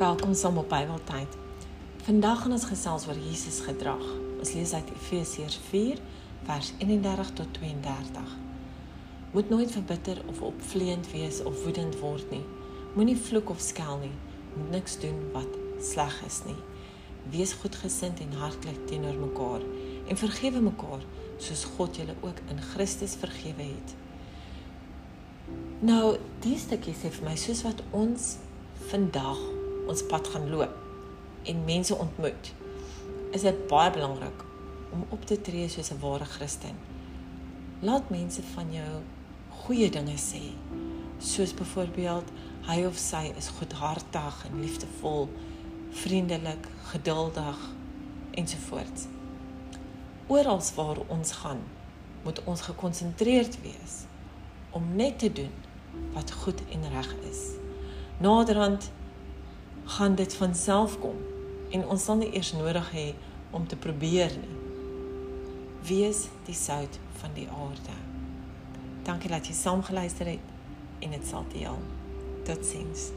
Welkom saam op Bybeltyd. Vandag gaan ons gesels oor Jesus gedrag. Ons lees uit Efesiërs 4 vers 31 tot 32. Moet nooit verbitter of opvleend wees of woedend word nie. Moenie vloek of skel nie. Moet niks doen wat sleg is nie. Wees goedgesind en hartlik teenoor mekaar en vergewe mekaar soos God julle ook in Christus vergewe het. Nou, die stukkie sê vir my soos wat ons vandag ons pad gaan loop en mense ontmoet, is dit baie belangrik om op te tree soos 'n ware Christen. Laat mense van jou goeie dinge sê, soos byvoorbeeld hy of sy is goedhartig en liefdevol, vriendelik, geduldig ensovoorts. Oral waar ons gaan, moet ons gekonsentreerd wees om net te doen wat goed en reg is. Naderhand gaan dit van self kom en ons sal nie eers nodig hê om te probeer nie. Wees die sout van die aarde. Dankie dat jy saam geluister het en dit sal deel. Totsiens.